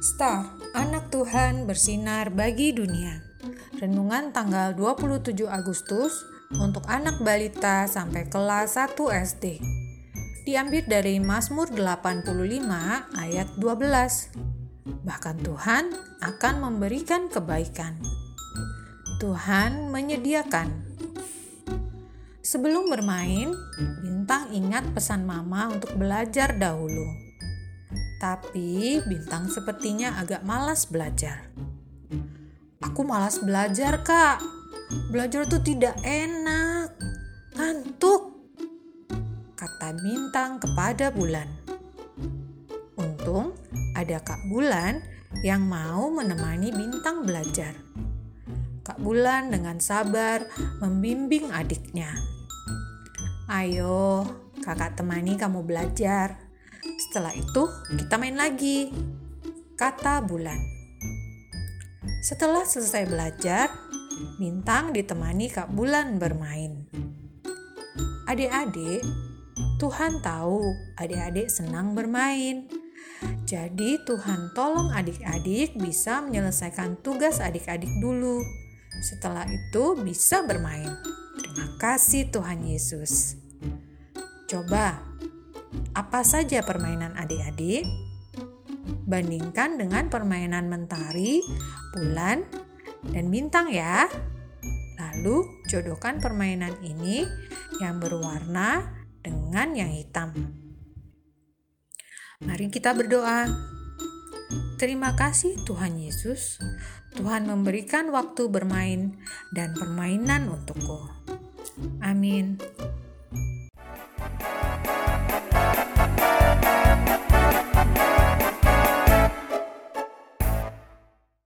Star, anak Tuhan bersinar bagi dunia. Renungan tanggal 27 Agustus untuk anak balita sampai kelas 1 SD. Diambil dari Mazmur 85 ayat 12. Bahkan Tuhan akan memberikan kebaikan. Tuhan menyediakan. Sebelum bermain, Bintang ingat pesan Mama untuk belajar dahulu tapi Bintang sepertinya agak malas belajar. Aku malas belajar, Kak. Belajar tuh tidak enak. Ngantuk. Kata Bintang kepada Bulan. Untung ada Kak Bulan yang mau menemani Bintang belajar. Kak Bulan dengan sabar membimbing adiknya. Ayo, kakak temani kamu belajar. Setelah itu, kita main lagi, kata bulan. Setelah selesai belajar, Bintang ditemani Kak Bulan bermain. Adik-adik, Tuhan tahu adik-adik senang bermain. Jadi Tuhan tolong adik-adik bisa menyelesaikan tugas adik-adik dulu. Setelah itu bisa bermain. Terima kasih Tuhan Yesus. Coba apa saja permainan adik-adik? Bandingkan dengan permainan mentari, bulan, dan bintang ya. Lalu jodohkan permainan ini yang berwarna dengan yang hitam. Mari kita berdoa. Terima kasih Tuhan Yesus. Tuhan memberikan waktu bermain dan permainan untukku. Amin.